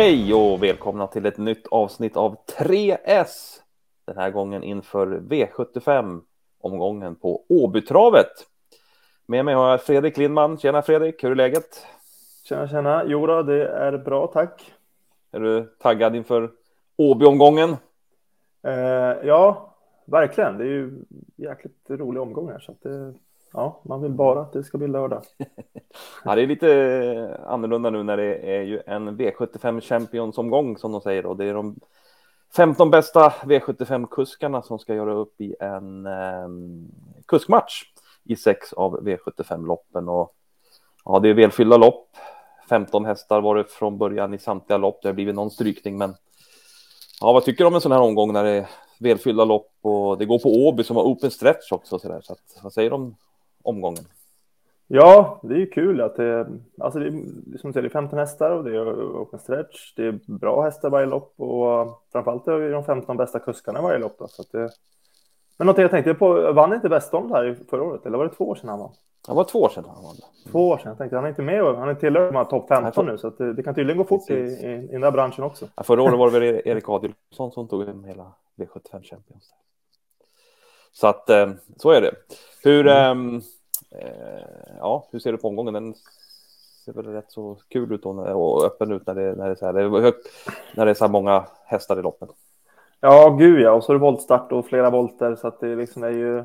Hej och välkomna till ett nytt avsnitt av 3S. Den här gången inför V75 omgången på Åbytravet. Med mig har jag Fredrik Lindman. Tjena Fredrik, hur är läget? Tjena, tjena. Jo då, det är bra, tack. Är du taggad inför Åby-omgången? Eh, ja, verkligen. Det är ju jäkligt rolig omgång här, så det, ja, man vill bara att det ska bli lördag. ja, det är lite eh, annorlunda nu när det är ju en V75 Champions-omgång som de säger Då. det är de 15 bästa V75-kuskarna som ska göra upp i en eh, kuskmatch i sex av V75-loppen och ja, det är välfyllda lopp. 15 hästar var det från början i samtliga lopp. Det har blivit någon strykning, men ja, vad tycker du om en sån här omgång när det är välfyllda lopp och det går på Åby som har open stretch också så där. Så att, vad säger du om omgången? Ja, det är ju kul att det, alltså det som säger, det är 15 hästar och det är open stretch. Det är bra hästar varje lopp och framförallt är det de 15 bästa kuskarna varje lopp. Då, så det, men något jag tänkte på, vann inte Westholm här förra året? Eller var det två år sedan han vann? Det var två år sedan han vann. Två år sedan. Jag tänkte han är inte med han är tillhör de här topp 15 nu, så det, det, kan tydligen gå fort i, i, i den där branschen också. Ja, förra året var det väl Erik Adielsson som tog hem hela V75 Champions. Så att eh, så är det. Hur, mm. eh, ja, hur ser du på omgången? Den ser väl rätt så kul ut och öppen ut när det, när det är så här, högt, när det är så här många hästar i loppen. Ja, gud ja. Och så är det voltstart och flera volter. Så att det liksom är ju...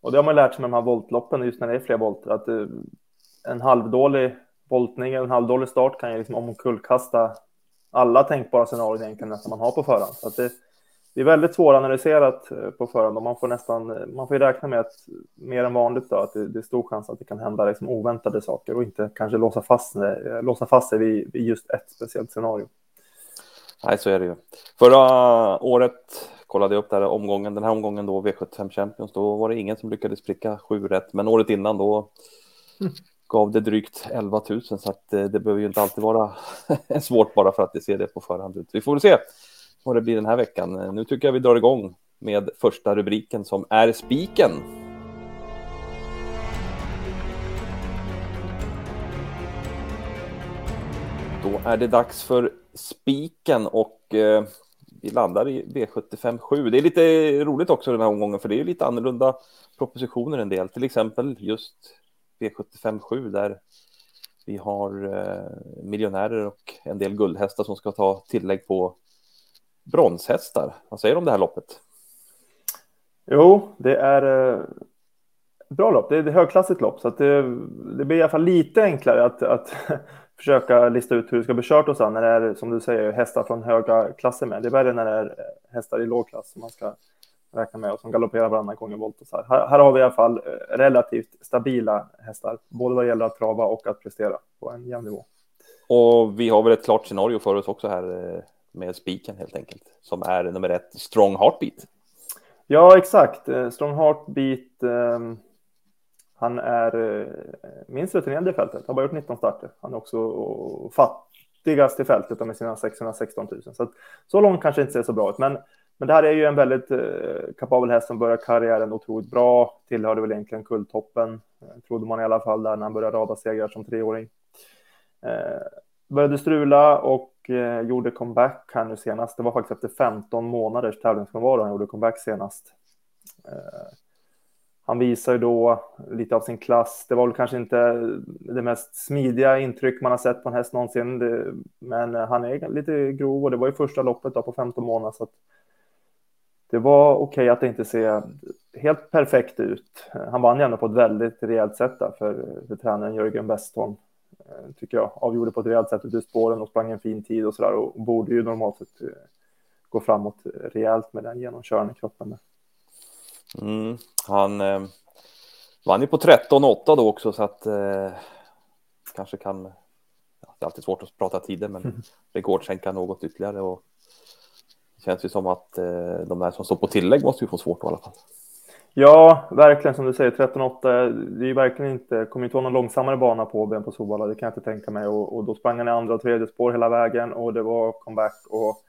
Och det har man lärt sig med de här voltloppen just när det är fler volter. Att det, en halvdålig voltning eller en halvdålig start kan ju liksom omkullkasta alla tänkbara scenarier egentligen nästan man har på förhand. Så att det, det är väldigt svåranalyserat eh, på förhand och man får nästan, man får ju räkna med att mer än vanligt då, att det, det är stor chans att det kan hända liksom oväntade saker och inte kanske låsa fast, låsa fast sig vid, vid just ett speciellt scenario. Nej, så är det ju. Förra året kollade jag upp där omgången, den här omgången då, V75 Champions, då var det ingen som lyckades pricka sju rätt, men året innan då mm. gav det drygt 11 000, så att det, det behöver ju inte alltid vara svårt bara för att det ser det på förhand ut. Vi får väl se vad det blir den här veckan. Eh, nu tycker jag vi drar igång med första rubriken som är spiken. Då är det dags för spiken och eh, vi landar i V75 7. Det är lite roligt också den här omgången för det är lite annorlunda propositioner en del, till exempel just V75 7 där vi har eh, miljonärer och en del guldhästar som ska ta tillägg på bronshästar. Vad säger du om det här loppet? Jo, det är eh, bra lopp. Det är ett högklassigt lopp så att det, det blir i alla fall lite enklare att, att försöka lista ut hur det ska bli kört och så när det är som du säger hästar från höga klasser med. Det är värre när det är hästar i låg klass som man ska räkna med och som galopperar varannan gång i volt. Och så här. Här, här. har vi i alla fall eh, relativt stabila hästar, både vad gäller att trava och att prestera på en jämn nivå. Och vi har väl ett klart scenario för oss också här eh, med spiken helt enkelt, som är nummer ett, Strong Heartbeat. Ja, exakt. Eh, Strong Heartbeat. Um han är eh, minst rutinerad i fältet, har bara gjort 19 starter. Han är också fattigast i fältet med sina 616 000. Så, att, så långt kanske inte ser så bra ut, men, men det här är ju en väldigt uh, kapabel häst som börjar karriären otroligt bra. Tillhörde väl egentligen kulltoppen, trodde man i alla fall där när han började rada segrar som treåring. Uh, började strula och eh, gjorde comeback här nu senast. Det var faktiskt efter 15 månaders tävlingsfrånvaro han gjorde comeback senast. Eh, han visar ju då lite av sin klass. Det var väl kanske inte det mest smidiga intryck man har sett på en häst någonsin, men han är lite grov och det var ju första loppet då på 15 månader så att det var okej okay att det inte ser helt perfekt ut. Han vann ju ändå på ett väldigt rejält sätt där för, för tränaren Jörgen Westholm tycker jag. Avgjorde på ett rejält sätt ut i spåren och sprang en fin tid och så där och borde ju normalt sett eh, gå framåt rejält med den genomkörande kroppen. Mm, han eh, vann ju på 13-8 då också så att eh, kanske kan. Ja, det är alltid svårt att prata tider, men mm. rekordsänka något ytterligare och. Det känns ju som att eh, de där som står på tillägg måste ju få svårt i alla fall. Ja, verkligen som du säger 13-8. Det är ju verkligen inte, kommer inte vara någon långsammare bana på Ben på Solvalla, det kan jag inte tänka mig. Och, och, då sprang han i andra och tredje spår hela vägen och det var comeback och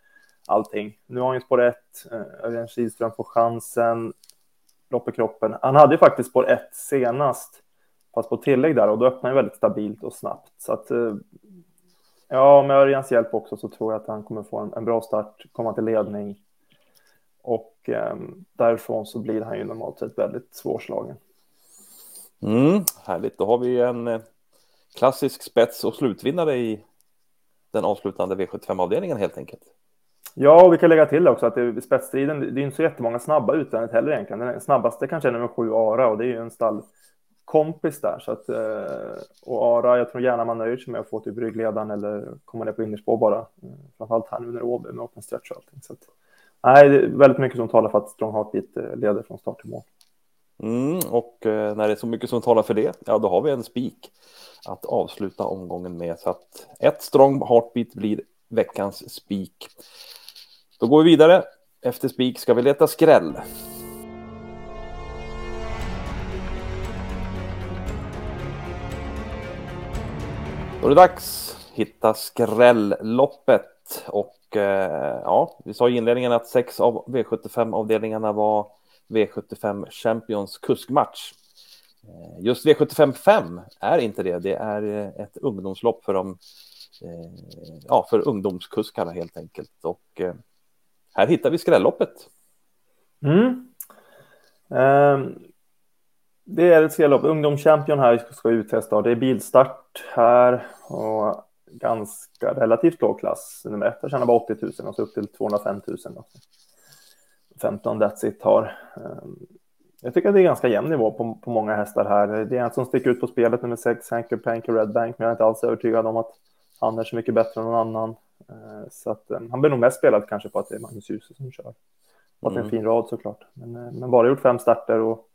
allting. Nu har han ju spår 1, eh, Örjan Kihlström får chansen lopp i kroppen. Han hade ju faktiskt spår 1 senast, fast på tillägg där och då öppnade han väldigt stabilt och snabbt. Så att eh, Ja, med Örjans hjälp också så tror jag att han kommer få en, en bra start, komma till ledning. Och eh, därifrån så blir han ju normalt sett väldigt svårslagen. Mm, härligt, då har vi en eh, klassisk spets och slutvinnare i den avslutande V75-avdelningen helt enkelt. Ja, och vi kan lägga till också att det, spetsstriden, det är inte så jättemånga snabba utvändigt heller egentligen. Den snabbaste kanske är nummer sju Ara och det är ju en stallkompis där. Så att, eh, och Ara, jag tror gärna man nöjer sig med att få till ryggledaren eller komma ner på innerspår bara. Eh, framförallt här nu när Åby med open stretch och allting. Så att, nej, det är väldigt mycket som talar för att Strong Heartbeat eh, leder från start till mål. Mm, och eh, när det är så mycket som talar för det, ja då har vi en spik att avsluta omgången med. Så att ett Strong Heartbeat blir veckans spik. Då går vi vidare. Efter spik ska vi leta skräll. Då är det dags hitta skrälloppet och Eh, ja, vi sa i inledningen att sex av V75 avdelningarna var V75 Champions kuskmatch. Eh, just V75 5 är inte det. Det är eh, ett ungdomslopp för de ja, för ungdomskuskarna helt enkelt och här hittar vi skrälloppet. Mm. Um, det är ett skrällopp. Ungdomschampion här ska uttesta. Det är bilstart här och ganska relativt låg klass. Nummer ett tjänar bara 80 000 och så upp till 205 000. 15 That's It har. Um, jag tycker att det är ganska jämn nivå på, på många hästar här. Det är en som sticker ut på spelet, nummer 6, Hanker Panker Red Bank, men jag är inte alls övertygad om att han är så mycket bättre än någon annan. Eh, så att, eh, han blir nog mest spelad kanske på att det är Magnus Djuse som kör. Det är en mm. fin rad såklart. Men, men bara gjort fem starter och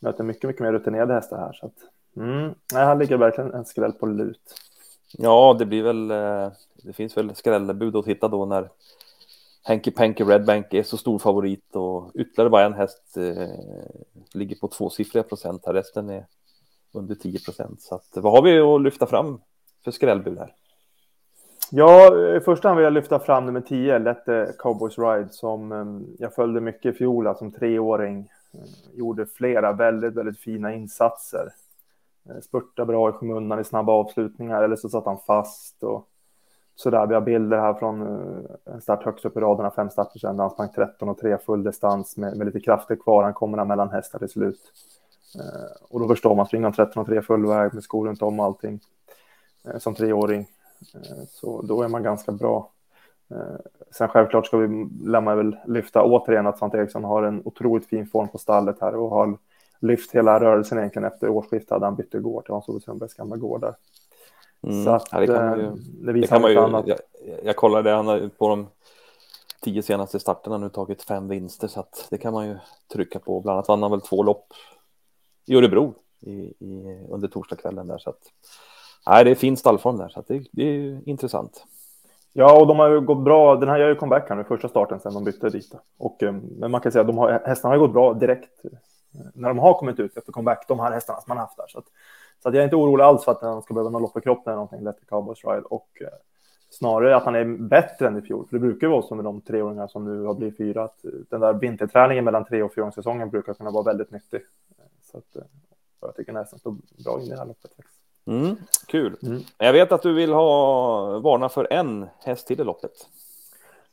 möter mycket, mycket mer rutinerade hästar här. Så att, mm, här ligger verkligen en skräll på lut. Ja, det blir väl, eh, det finns väl skrällebud att hitta då när Henke Penke Redbank är så stor favorit och ytterligare bara en häst eh, ligger på tvåsiffriga procent här. Resten är under 10 procent. Så att, vad har vi att lyfta fram för skrällbud här? Ja, i första hand vill jag lyfta fram nummer 10, Lette Cowboys Ride, som eh, jag följde mycket i fjol alltså som treåring. Eh, gjorde flera väldigt, väldigt fina insatser. Eh, Spurtade bra i skymundan i snabba avslutningar, eller så satt han fast. Och så där, vi har bilder här från eh, en start högst upp i raderna, fem starter sedan. Han sprang 13 och 3 full distans med, med lite krafter kvar. Han kommer där mellan hästar till slut. Eh, och då förstår man, springer han 13 och 3 full väg med skor runt om allting som treåring. Eh, så då är man ganska bra. Eh, sen självklart ska vi lämna väl lyfta återigen att Svante Eriksson har en otroligt fin form på stallet här och har lyft hela rörelsen egentligen efter årsskiftet hade han bytt gård till Hans-Ove Sundbergs gamla gård där. Mm. Så att, ja, det kan man ju, eh, det kan man ju, annat. Jag, jag kollade, han har på de tio senaste starterna nu tagit fem vinster så att det kan man ju trycka på. Bland annat vann han väl två lopp i Örebro i, i, under torsdagskvällen där så att nej, det är fin stallform där, så det, det, är intressant. Ja, och de har ju gått bra. Den här gör ju comeback här nu, första starten sedan de bytte dit. Och, eh, men man kan säga att de har, hästarna har gått bra direkt när de har kommit ut efter comeback, de här hästarna som man haft där. Så, att, så att jag är inte orolig alls för att han ska behöva någon lopp i kroppen eller någonting, Letty Cowboys Ride. Och eh, snarare att han är bättre än i fjol. För det brukar vara så med de treåringar som nu har blivit fyra, att den där vinterträningen mellan tre och fyraåringssäsongen brukar kunna vara väldigt nyttig. Så att, jag tycker nästan står bra in i det här loppet. Mm, kul. Mm. Jag vet att du vill ha varna för en häst till i loppet.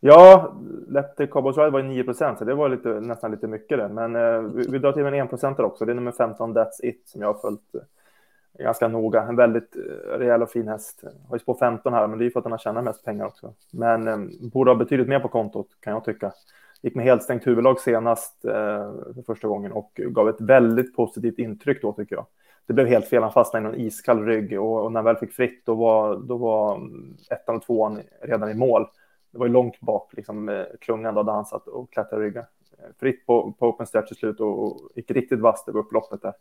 Ja, Lepter Cowboys Ride var ju 9 procent, så det var lite, nästan lite mycket det. Men eh, vi, vi drar till med en 1 procentare också. Det är nummer 15, That's It, som jag har följt eh, ganska noga. En väldigt eh, rejäl och fin häst. Har ju spår 15 här, men det är ju för att den har tjänat mest pengar också. Men eh, borde ha betydligt mer på kontot, kan jag tycka. Gick med helt stängt huvudlag senast eh, för första gången och gav ett väldigt positivt intryck då, tycker jag det blev helt fel. Han fastnade i någon iskall rygg och, och när han väl fick fritt då var, då var mm, ettan och tvåan redan i mål. Det var ju långt bak, liksom eh, klungan då, där han satt och klättrade ryggen. Eh, fritt på, på open stretch till slut och, och gick riktigt vasst över upploppet där.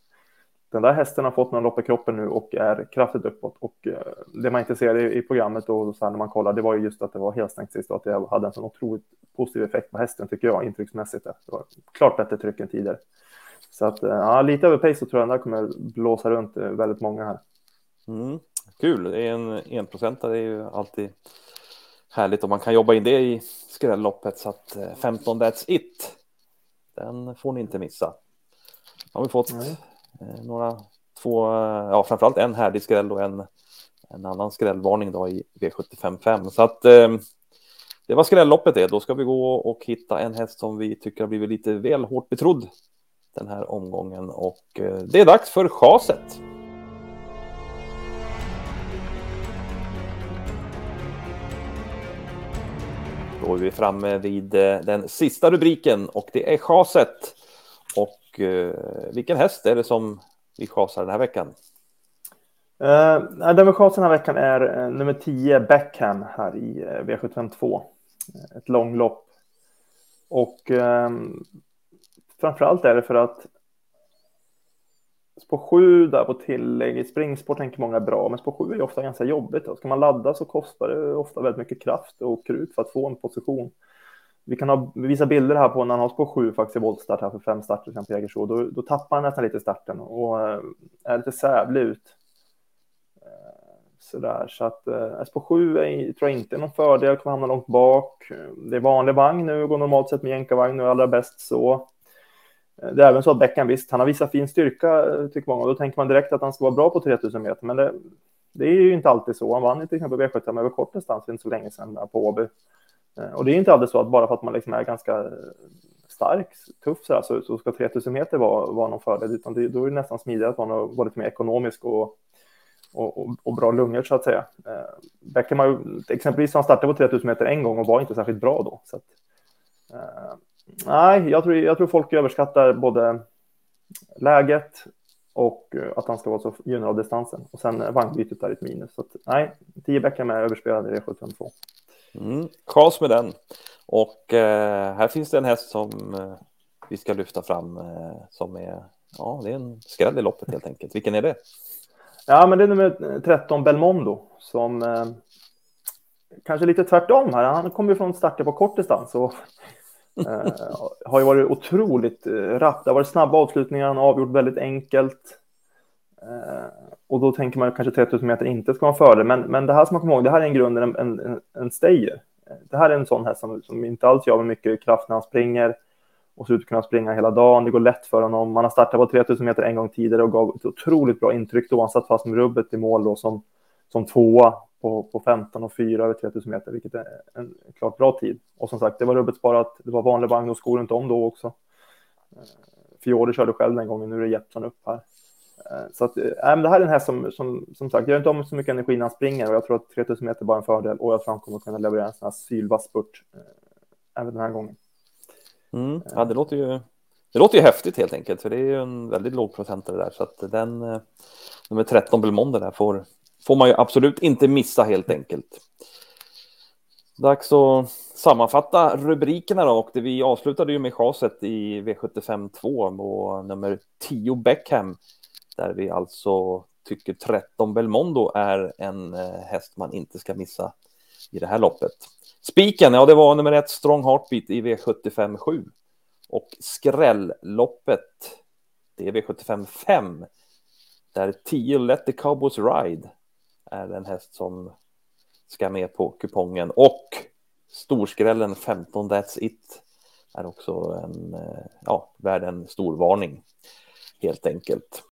Den där hästen har fått några lopp i kroppen nu och är kraftigt uppåt. Och eh, det man inte ser i, i programmet och så här när man kollar, det var ju just att det var helstängt sist och att det hade en sån otroligt positiv effekt på hästen tycker jag intrycksmässigt. Det var klart bättre tryck än tidigare. Så att, ja, lite över pace så tror jag den där kommer blåsa runt väldigt många här. Mm, kul, det är en enprocentare, det är ju alltid härligt om man kan jobba in det i skrälloppet så att 15 eh, that's it. Den får ni inte missa. Har vi fått Nej. några, två, ja framförallt en härlig skräll och en en annan skrällvarning då i V75 Så att eh, det var skrälloppet det. Då ska vi gå och hitta en häst som vi tycker har blivit lite väl hårt betrodd den här omgången och eh, det är dags för chaset. Då är vi framme vid eh, den sista rubriken och det är chaset. Och eh, vilken häst är det som vi chasar den här veckan? Eh, den vi chasar den här veckan är eh, nummer 10 Beckham här i eh, V752. Eh, ett långlopp. Och eh, framförallt är det för att spår 7 där på tillägg i springsport tänker många bra, men spår 7 är ofta ganska jobbigt. Då. Ska man ladda så kostar det ofta väldigt mycket kraft och krut för att få en position. Vi kan ha, visa bilder här på när han har spår 7 faktiskt i voltstart här för fem starter sedan på Jägersro. Då, då tappar han nästan lite starten och eh, är lite sävlig ut. Eh, sådär, så att eh, spår 7 är, tror jag inte är någon fördel, kommer hamna långt bak. Det är vanlig vagn nu, går normalt sett med jänkarvagn nu allra bäst så. Eh, det är även så att Beckham, visst, han har visat fin styrka, eh, tycker många. Då tänker man direkt att han ska vara bra på 3000 meter, men det, det är ju inte alltid så. Han vann ju till exempel V75 över kort distans för inte så länge sedan eh, på Åby. Och det är inte alltid så att bara för att man liksom är ganska stark, tuff så, här, så, så ska 3000 meter vara, vara någon fördel, utan det, då är det nästan smidigare att man vara lite mer ekonomisk och, och, och, och, bra lungor så att säga. Beckham har ju, exempelvis han startade på 3000 meter en gång och var inte särskilt bra då. Så att, nej, jag tror, jag tror folk överskattar både läget och eh, att han ska vara så gynnad av distansen. Och sen vagnbytet är ett minus. Så att, nej, 10 Beckham är överspelad i V752. Mm, chas med den. Och eh, här finns det en häst som eh, vi ska lyfta fram eh, som är, ja, det är en skräll i loppet helt enkelt. Vilken är det? Ja, men det är nummer 13 Belmondo som eh, kanske lite tvärtom här. Han kommer ju från starter på kort distans och eh, har ju varit otroligt eh, rapp. Det har varit snabba avslutningar, han har avgjort väldigt enkelt. Eh, och då tänker man kanske 3000 meter inte ska vara före, men, men det här som man kommer ihåg, det här är en grund en, en, en stayer. Det här är en sån häst som, som inte alls gör med mycket kraft när han springer och ser ut att kunna springa hela dagen. Det går lätt för honom. Man har startat på 3000 meter en gång tidigare och gav ett otroligt bra intryck då. Han satt fast med rubbet i mål då som, som tvåa på, på 15 och 4 över 3000 meter, vilket är en klart bra tid. Och som sagt, det var rubbet sparat. Det var vanlig vagn och skor runt om då också. Fiore körde själv den gången. Nu är det Jeppson upp här. Eh, så att, äh, det här är en häst som, som, som sagt, gör inte om så mycket energi när han springer och jag tror att 3000 meter bara är en fördel och jag tror han kommer kunna leverera en sån här sylvass spurt äh, även den här gången. Mm. Ja, det låter ju. Det låter ju häftigt helt enkelt, för det är ju en väldigt låg procentare där, så att den nummer 13 Belmonde där får, får man ju absolut inte missa helt enkelt. Dags att sammanfatta rubrikerna då och det vi avslutade ju med chaset i V75 2 på nummer 10 Beckham där vi alltså tycker 13 Belmondo är en eh, häst man inte ska missa i det här loppet. Spiken, ja det var nummer ett Strong Heartbeat i V75 7 och skrällloppet, det är V75 5 där 10 Let the Cowboys Ride är en häst som ska med på kupongen och storskrällen 15 That's It är också en, eh, ja, värd en stor varning helt enkelt.